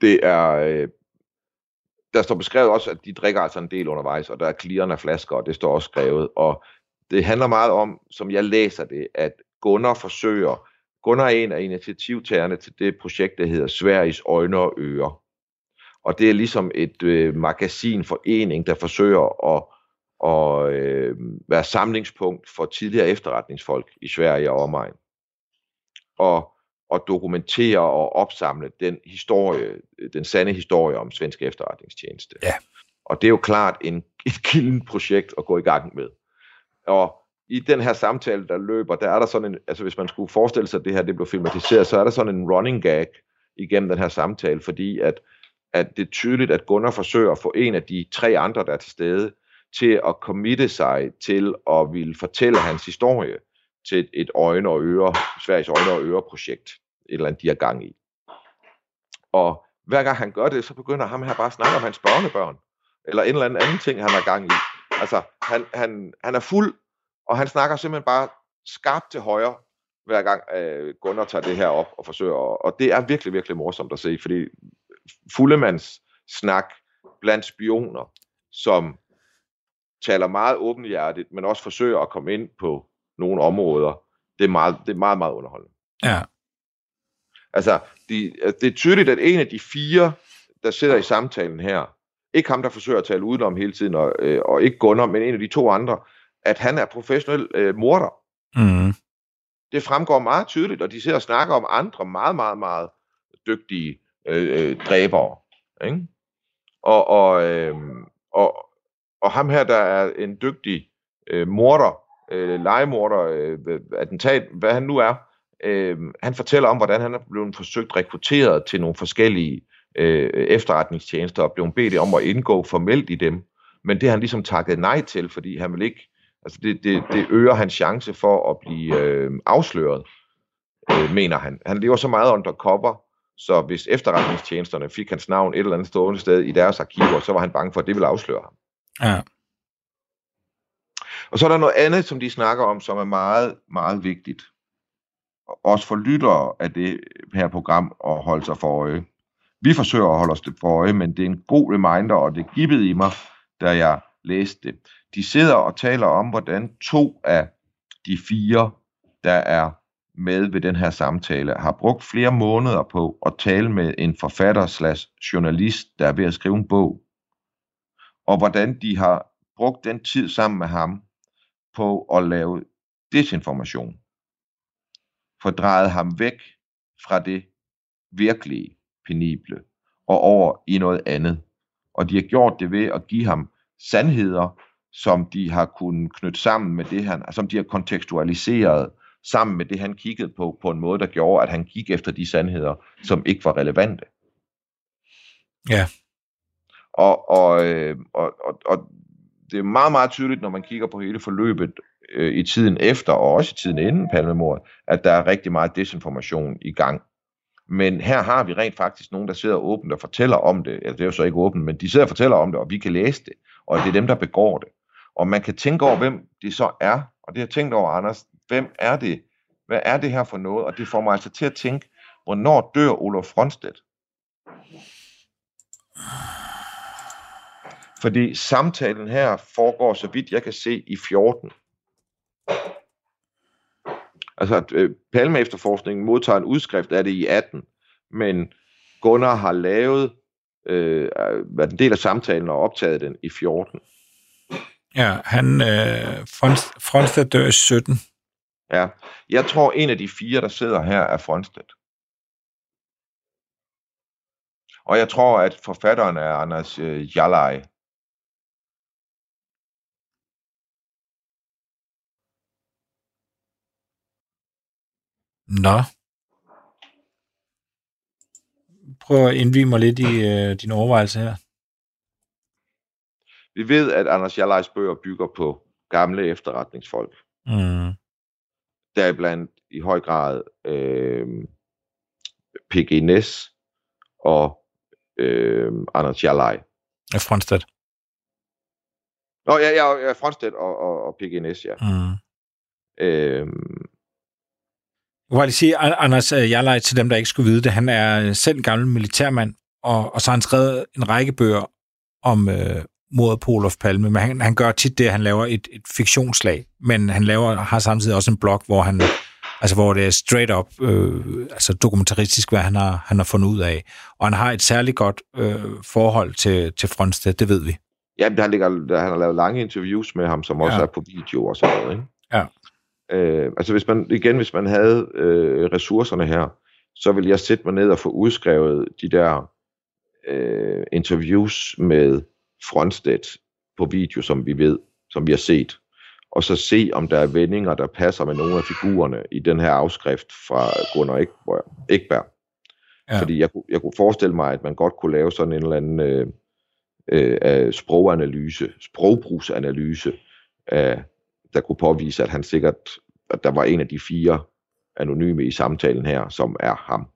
det er... Øh, der står beskrevet også, at de drikker altså en del undervejs, og der er klirrende flasker, og det står også skrevet. Og det handler meget om, som jeg læser det, at Gunnar forsøger, Gunnar er en af initiativtagerne til det projekt, der hedder Sveriges Øjne og Ører. Og det er ligesom et øh, magasinforening, der forsøger at, og øh, være samlingspunkt for tidligere efterretningsfolk i Sverige og omegn. Og og dokumentere og opsamle den historie, den sande historie om svensk efterretningstjeneste. Ja. Og det er jo klart en, et kilden projekt at gå i gang med. Og i den her samtale, der løber, der er der sådan en, altså hvis man skulle forestille sig, at det her det blev filmatiseret, så er der sådan en running gag igennem den her samtale, fordi at, at det er tydeligt, at Gunnar forsøger at få en af de tre andre, der er til stede, til at committe sig til at ville fortælle hans historie til et øjne og øre, Sveriges øjne og øre projekt, et eller andet, de har gang i. Og hver gang han gør det, så begynder ham her bare at snakke om hans børnebørn, eller en eller anden anden ting, han har gang i. Altså, han, han, han er fuld, og han snakker simpelthen bare skarpt til højre, hver gang øh, Gunnar tager det her op og forsøger. Og, og det er virkelig, virkelig morsomt at se, fordi fuldemands snak blandt spioner, som taler meget åbenhjertigt, men også forsøger at komme ind på nogle områder, det er meget, det er meget, meget underholdende. Ja. Altså, de, det er tydeligt, at en af de fire, der sidder i samtalen her, ikke ham, der forsøger at tale udenom hele tiden, og, øh, og ikke Gunnar, men en af de to andre, at han er professionel øh, morder. Mm. Det fremgår meget tydeligt, og de sidder og snakker om andre meget, meget, meget dygtige øh, øh, dræbere. Ikke? Og, og, øh, og, og ham her, der er en dygtig øh, morder, øh, legemorder, øh, attentat, hvad han nu er, øh, han fortæller om, hvordan han er blevet forsøgt rekrutteret til nogle forskellige øh, efterretningstjenester, og blevet bedt om at indgå formelt i dem. Men det har han ligesom takket nej til, fordi han vil ikke Altså det, det, det øger hans chance for at blive øh, afsløret, øh, mener han. Han lever så meget undercover, så hvis efterretningstjenesterne fik hans navn et eller andet stående sted i deres arkiver, så var han bange for, at det ville afsløre ham. Ja. Og så er der noget andet, som de snakker om, som er meget, meget vigtigt. Også for lyttere af det her program at holde sig for øje. Vi forsøger at holde os det for øje, men det er en god reminder, og det gibbede i mig, da jeg læste det. De sidder og taler om, hvordan to af de fire, der er med ved den her samtale, har brugt flere måneder på at tale med en forfatter slash journalist, der er ved at skrive en bog. Og hvordan de har brugt den tid sammen med ham på at lave desinformation. Fordrejet ham væk fra det virkelige penible og over i noget andet. Og de har gjort det ved at give ham sandheder, som de har kunnet knytte sammen med det, han, som de har kontekstualiseret sammen med det, han kiggede på, på en måde, der gjorde, at han gik efter de sandheder, som ikke var relevante. Ja. Og, og, øh, og, og, og det er meget, meget tydeligt, når man kigger på hele forløbet øh, i tiden efter, og også i tiden inden palmemordet, at der er rigtig meget desinformation i gang. Men her har vi rent faktisk nogen, der sidder åbent og fortæller om det. Altså, det er jo så ikke åbent, men de sidder og fortæller om det, og vi kan læse det. Og det er dem, der begår det. Og man kan tænke over, hvem det så er. Og det har jeg tænkt over, Anders. Hvem er det? Hvad er det her for noget? Og det får mig altså til at tænke, hvornår dør Olof Fronstedt? Fordi samtalen her foregår, så vidt jeg kan se, i 14. Altså, at øh, Palme efterforskningen modtager en udskrift af det i 18, men Gunnar har lavet, øh, været en del af samtalen og optaget den i 14. Ja, han, øh, Fronstedt dør i 17. Ja, jeg tror, en af de fire, der sidder her, er Fronstedt. Og jeg tror, at forfatteren er Anders øh, Jalaj. Nå. Prøv at indvige mig lidt i [laughs] øh, din overvejelse her. Vi ved, at Anders Jalajs bøger bygger på gamle efterretningsfolk. Mm. Deriblandt i høj grad øh, P.G. Næs og øh, Anders Jalaj. Ja, Fronstedt. Nå, ja, ja, ja Fronstedt og, og, og P.G. Næs, ja. Mm. Øh, Jeg vil lige sige, Anders Jarlej, til dem, der ikke skulle vide det, han er selv en gammel militærmand, og, og så har han skrevet en række bøger om øh, mordet på Olof Palme, men han, han gør tit det, at han laver et, et fiktionslag, men han laver, har samtidig også en blog, hvor han altså hvor det er straight up, øh, altså dokumentaristisk, hvad han har, han har fundet ud af. Og han har et særligt godt øh, forhold til, til Fronstedt, det ved vi. Ja, han, ligger, han har lavet lange interviews med ham, som også Ja. er på video og sådan noget. Ikke? Ja. Øh, altså hvis man, igen, hvis man havde øh, ressourcerne her, så ville jeg sætte mig ned og få udskrevet de der øh, interviews med Fronstedt på video, som vi ved, som vi har set, og så se, om der er vendinger, der passer med nogle af figurerne i den her afskrift fra Gunnar Ekberg. Ja. Fordi jeg, kunne- jeg kunne forestille mig, at man godt kunne lave sådan en eller anden øh, øh, sproganalyse, sprogbrugsanalyse, af, der kunne påvise, at han sikkert, at der var en af de fire anonyme i samtalen her, som er ham.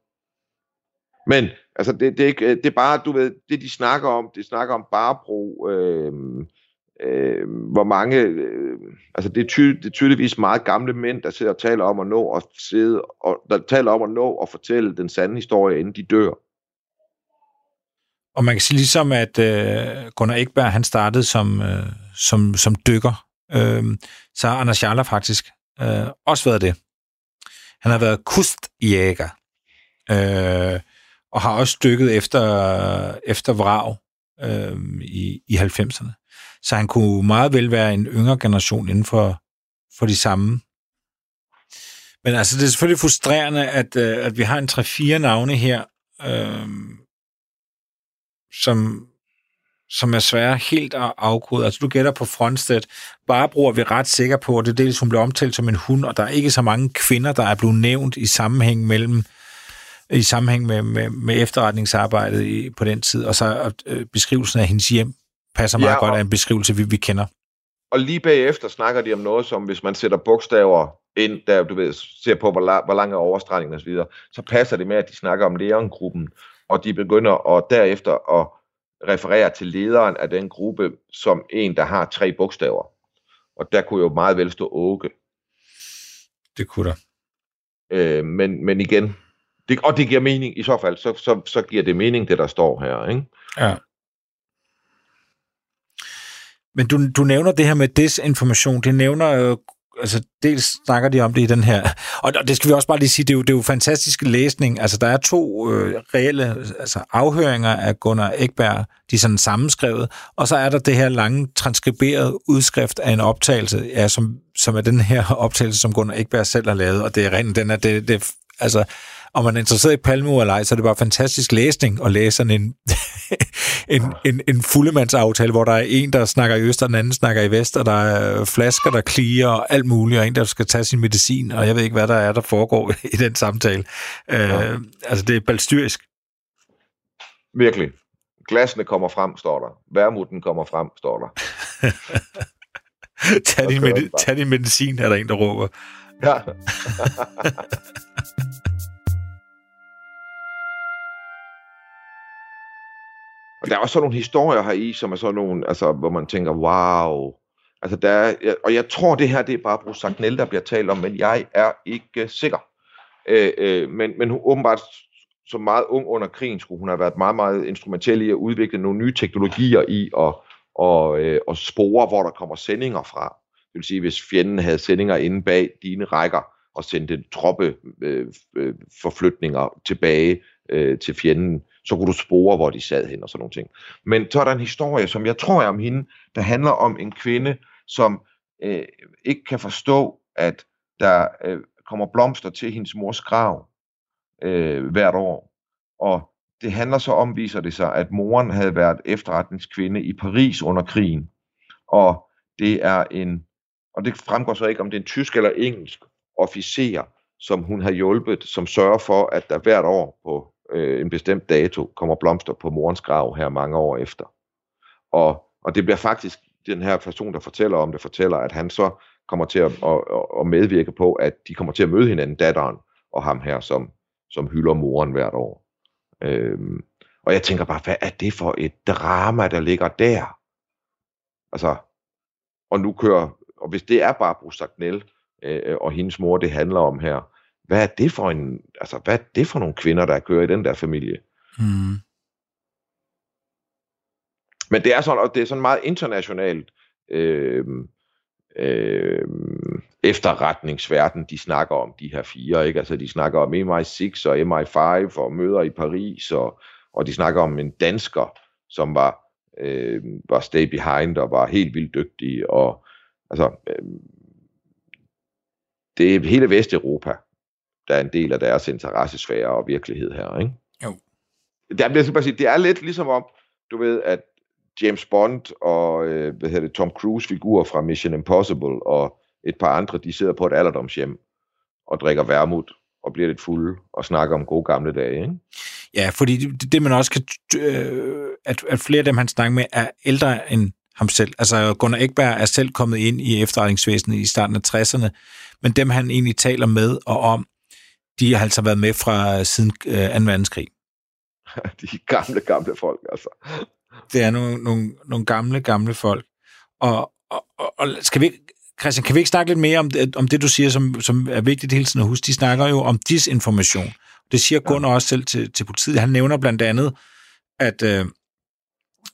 Men altså, det, det, er ikke, det er bare, du ved, det de snakker om, det snakker om Barbro, øh, øh, hvor mange, øh, altså det er, ty, det er tydeligvis meget gamle mænd, der sidder og taler om at nå at sidde, og der taler om at nå at fortælle den sande historie, inden de dør. Og man kan sige ligesom, at øh, Gunnar Ekberg, han startede som, øh, som, som dykker. Øh, så har Anders Jarler faktisk øh, også været det. Han har været kustjæger. Øh, og har også dykket efter, efter vrag øh, i, i 90'erne. Så han kunne meget vel være en yngre generation inden for, for de samme. Men altså, det er selvfølgelig frustrerende, at, øh, at vi har en 3-4 navne her, øh, som, som er svære helt at afkode. Altså, du gætter på Fronstedt. Barbro er vi ret sikre på, at det er dels, hun bliver omtalt som en hund, og der er ikke så mange kvinder, der er blevet nævnt i sammenhæng mellem i sammenhæng med, med, med efterretningsarbejdet i, på den tid, og så øh, beskrivelsen af hendes hjem passer meget Ja, godt og- af en beskrivelse, vi, vi kender. og lige bagefter snakker de om noget, som hvis man sætter bogstaver ind, der du ved, ser på, hvor, la- hvor lang er overstregningen osv., så, så passer det med, at de snakker om Leon-gruppen, og de begynder at derefter at referere til lederen af den gruppe som en, der har tre bogstaver. Og der kunne jo meget vel stå Åke. Det kunne der. Øh, men, men igen, det, og det giver mening i så fald, så, så, så giver det mening, det der står her. Ikke? Ja. Men du, du nævner det her med desinformation. Det nævner jo, altså dels snakker de om det i den her, og det skal vi også bare lige sige, det er jo, det er jo fantastisk læsning. Altså der er to øh, reelle altså, afhøringer af Gunnar Ekberg, de er sådan sammenskrevet, og så er der det her lange transkriberede udskrift af en optagelse, ja, som, som er den her optagelse, som Gunnar Ekberg selv har lavet, og det er rent, den er, det, det, altså, om man er interesseret i Palme eller ej, så er det bare fantastisk læsning at læse sådan en, [laughs] en, en, en fuldemandsaftale, hvor der er en, der snakker i øst, og den anden snakker i vest, og der er flasker, der kliger og alt muligt, og en, der skal tage sin medicin, og jeg ved ikke, hvad der er, der foregår [laughs] i den samtale. Ja. Øh, altså, det er balstyrisk. Virkelig. Glasene kommer frem, står der. Værmuten kommer frem, står der. [laughs] tag, din med, tag din medicin, er der en, der råber. Ja. Og der er også sådan nogle historier her i, som er sådan nogle, altså, hvor man tænker, wow. Altså, der er, og jeg tror, det her, det er bare Bruce Sagnel, der bliver talt om, men jeg er ikke sikker. Øh, øh, men, men hun åbenbart, som meget ung under krigen, skulle hun have været meget, meget instrumentel i at udvikle nogle nye teknologier i at og, øh, og spore, hvor der kommer sendinger fra. Det vil sige, hvis fjenden havde sendinger inde bag dine rækker, og sendte troppe øh, øh, forflytninger tilbage øh, til fjenden, så kunne du spore, hvor de sad hen og sådan nogle ting. Men så er der en historie, som jeg tror er om hende, der handler om en kvinde, som øh, ikke kan forstå, at der øh, kommer blomster til hendes mors grav øh, hvert år. Og det handler så om, viser det sig, at moren havde været efterretningskvinde i Paris under krigen. Og det er en, og det fremgår så ikke, om det er en tysk eller engelsk officer, som hun har hjulpet, som sørger for, at der hvert år på øh, en bestemt dato kommer blomster på morens grav her mange år efter. Og, og det bliver faktisk den her person, der fortæller om det, fortæller, at han så kommer til at, at, at medvirke på, at de kommer til at møde hinanden, datteren og ham her, som, som hylder moren hvert år. Øhm, og jeg tænker bare, hvad er det for et drama, der ligger der? Altså, og nu kører, og hvis det er bare Bruce Sagnel øh, øh, og hendes mor, det handler om her, hvad er det for en, altså hvad er det for nogle kvinder, der kører i den der familie? Mm. Men det er sådan, og det er sådan meget internationalt øh, øh, efterretningsverden, de snakker om de her fire, ikke? Altså de snakker om MI6 og MI5 og møder i Paris, og, og de snakker om en dansker, som var, øh, var stay behind og var helt vildt dygtig, og altså, øh, det er hele Vesteuropa, der er en del af deres interessesfære og virkelighed her, ikke? Jo. Der bliver bare sige, det er lidt ligesom om, du ved, at James Bond og øh, hvad hedder det, Tom Cruise figurer fra Mission Impossible og et par andre, de sidder på et alderdomshjem og drikker vermut og bliver lidt fulde og snakker om gode gamle dage. Ikke? Ja, fordi det, det man også kan... Øh, at, at flere af dem, han snakker med, er ældre end ham selv. Altså Gunnar Ekberg er selv kommet ind i efterretningsvæsenet i starten af 60'erne, men dem han egentlig taler med og om, de har altså været med fra siden øh, 2. verdenskrig. [laughs] De gamle, gamle folk, altså. Det er nogle, nogle, nogle gamle, gamle folk. Og, og, og, og skal vi, Christian, kan vi ikke snakke lidt mere om det, om det du siger, som, som er vigtigt hele tiden at huske? De snakker jo om disinformation. Det siger Gunnar ja. også selv til, til politiet. Han nævner blandt andet, at, øh,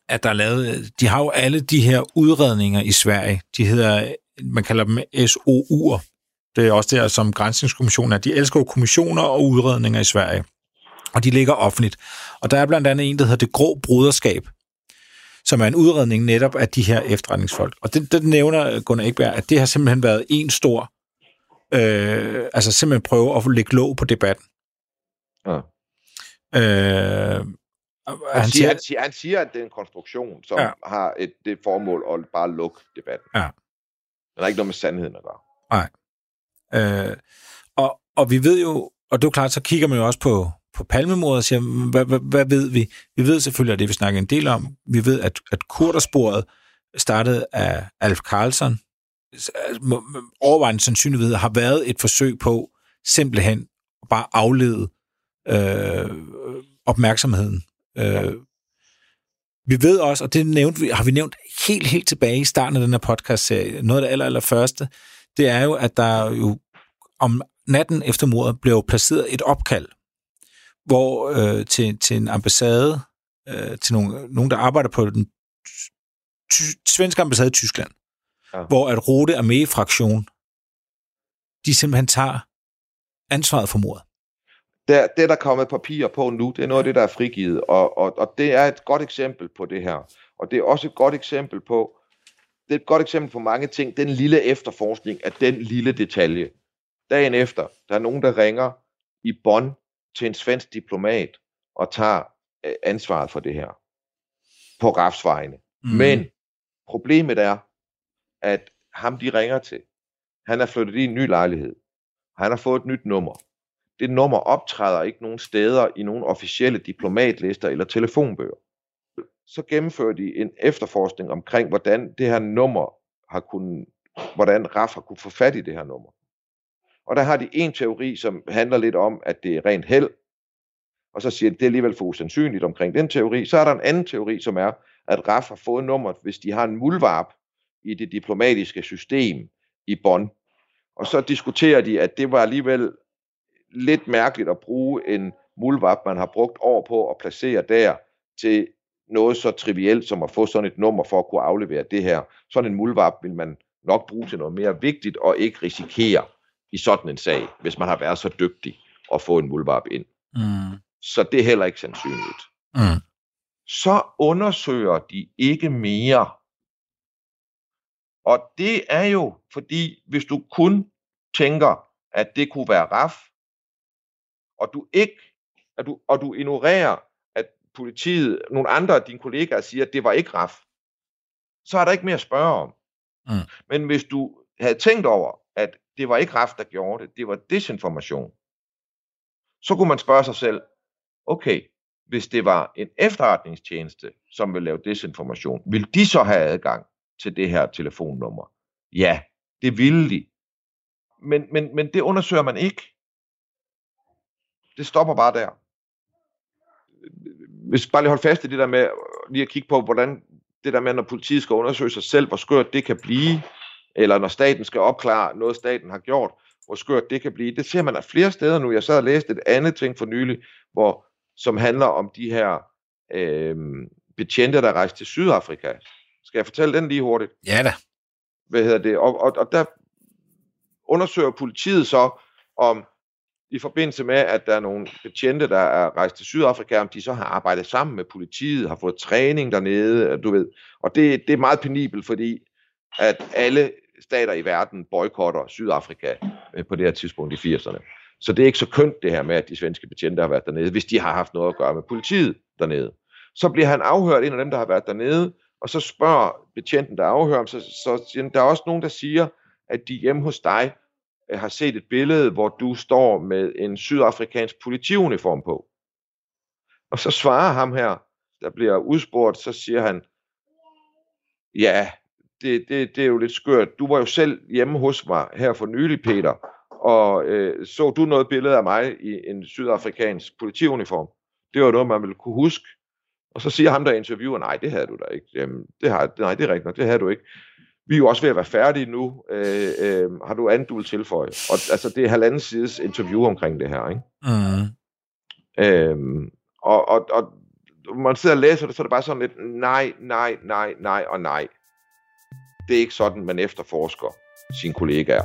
at der er lavet... De har jo alle de her udredninger i Sverige. De hedder... Man kalder dem SOU'er. Det er også der, som Grænsningskommissionen er. De elsker jo kommissioner og udredninger i Sverige. Og de ligger offentligt. Og der er blandt andet en, der hedder Det Grå Bruderskab, som er en udredning netop af de her efterretningsfolk. Og det, det nævner Gunnar Ekberg, at det har simpelthen været en stor... Øh, altså simpelthen prøve at lægge låg på debatten. Ja. Øh, han, siger, han, siger, han siger, at det er en konstruktion, som ja. har et, det formål at bare lukke debatten. Ja. Den har ikke noget med sandheden at gøre. Nej. Øh, og, og vi ved jo, og det er klart, så kigger man jo også på, på palmemordet og siger, hvad, hvad, hvad ved vi? Vi ved selvfølgelig, at det vi snakker en del om, vi ved, at, at kurdersporet startet af Alf Carlson, overvejende sandsynlighed har været et forsøg på simpelthen bare aflede øh, opmærksomheden. Øh, vi ved også, og det nævnte vi, har vi nævnt helt, helt tilbage i starten af den her podcast-serie, noget af det aller, aller første, det er jo, at der jo om natten efter mordet blev placeret et opkald, hvor øh, til, til en ambassade, øh, til nogen, nogen, der arbejder på den svenske ambassade i Tyskland, ja. hvor at Rote Armee-fraktion, de simpelthen tager ansvaret for mordet. Det, det, der er kommet papir på nu, det er noget af det, der er frigivet, og, og, og det er et godt eksempel på det her. Og det er også et godt eksempel på, det er et godt eksempel på mange ting, den lille efterforskning af den lille detalje. Dagen efter, der er nogen, der ringer i Bonn til en svensk diplomat og tager øh, ansvaret for det her på RAFs vegne. Mm. Men problemet er, at ham de ringer til, han er flyttet i en ny lejlighed. Han har fået et nyt nummer. Det nummer optræder ikke nogen steder i nogen officielle diplomatlister eller telefonbøger. Så gennemfører de en efterforskning omkring, hvordan det her nummer har kunnet, hvordan RAF har kunne få fat i det her nummer. Og der har de en teori, som handler lidt om, at det er rent held, og så siger de, det er alligevel for usandsynligt omkring den teori. Så er der en anden teori, som er, at RAF har fået nummeret, hvis de har en mulvarp i det diplomatiske system i Bonn. Og så diskuterer de, at det var alligevel lidt mærkeligt at bruge en mulvarp, man har brugt år på at placere der, til noget så trivielt som at få sådan et nummer for at kunne aflevere det her. Sådan en mulvarp vil man nok bruge til noget mere vigtigt, og ikke risikere i sådan en sag, hvis man har været så dygtig at få en mulvarp ind. Mm. Så det er heller ikke sandsynligt. Mm. Så undersøger de ikke mere. Og det er jo, fordi hvis du kun tænker, at det kunne være RAF, og du ikke, at du, og du ignorerer, at politiet, nogle andre af dine kollegaer siger, at det var ikke RAF, så er der ikke mere at spørge om. Mm. Men hvis du havde tænkt over, at det var ikke RAF, der gjorde det, det var desinformation, så kunne man spørge sig selv, okay, hvis det var en efterretningstjeneste, som vil lave desinformation, vil de så have adgang til det her telefonnummer? Ja, det ville de. Men, men, men det undersøger man ikke. Det stopper bare der. Hvis bare lige holde fast i det der med lige at kigge på, hvordan det der med, når politiet skal undersøge sig selv, hvor skørt det kan blive, eller når staten skal opklare noget, staten har gjort, hvor skørt det kan blive. Det ser man af flere steder nu. Jeg sad og læste et andet ting for nylig, hvor som handler om de her øh, betjente, der rejste til Sydafrika. Skal jeg fortælle den lige hurtigt? Ja da. Hvad hedder det? Og, og, og der undersøger politiet så, om i forbindelse med, at der er nogle betjente, der er rejst til Sydafrika, om de så har arbejdet sammen med politiet, har fået træning dernede, du ved. Og det, det er meget penibelt, fordi at alle stater i verden boykotter Sydafrika øh, på det her tidspunkt i 80'erne. Så det er ikke så kønt det her med, at de svenske betjente har været dernede, hvis de har haft noget at gøre med politiet dernede. Så bliver han afhørt, en af dem, der har været dernede, og så spørger betjenten, der afhører ham, så, så siger der er også nogen, der siger, at de hjemme hos dig øh, har set et billede, hvor du står med en sydafrikansk politiuniform på. Og så svarer ham her, der bliver udspurgt, så siger han, ja, det, det, det er jo lidt skørt. Du var jo selv hjemme hos mig her for nylig, Peter, og øh, så du noget billede af mig i en sydafrikansk politiuniform? Det var noget, man ville kunne huske. Og så siger ham, der interviewer, nej, det havde du da ikke. Jamen, det har, nej, det er rigtigt det havde du ikke. Vi er jo også ved at være færdige nu. Øh, øh, har du andet, du vil tilføje? Og altså, det er halvanden sides interview omkring det her, ikke? Mm. Øhm, og, og, og man sidder og læser det, så er det bare sådan lidt, nej, nej, nej, nej og nej. Det er ikke sådan, man efterforsker sine kollegaer.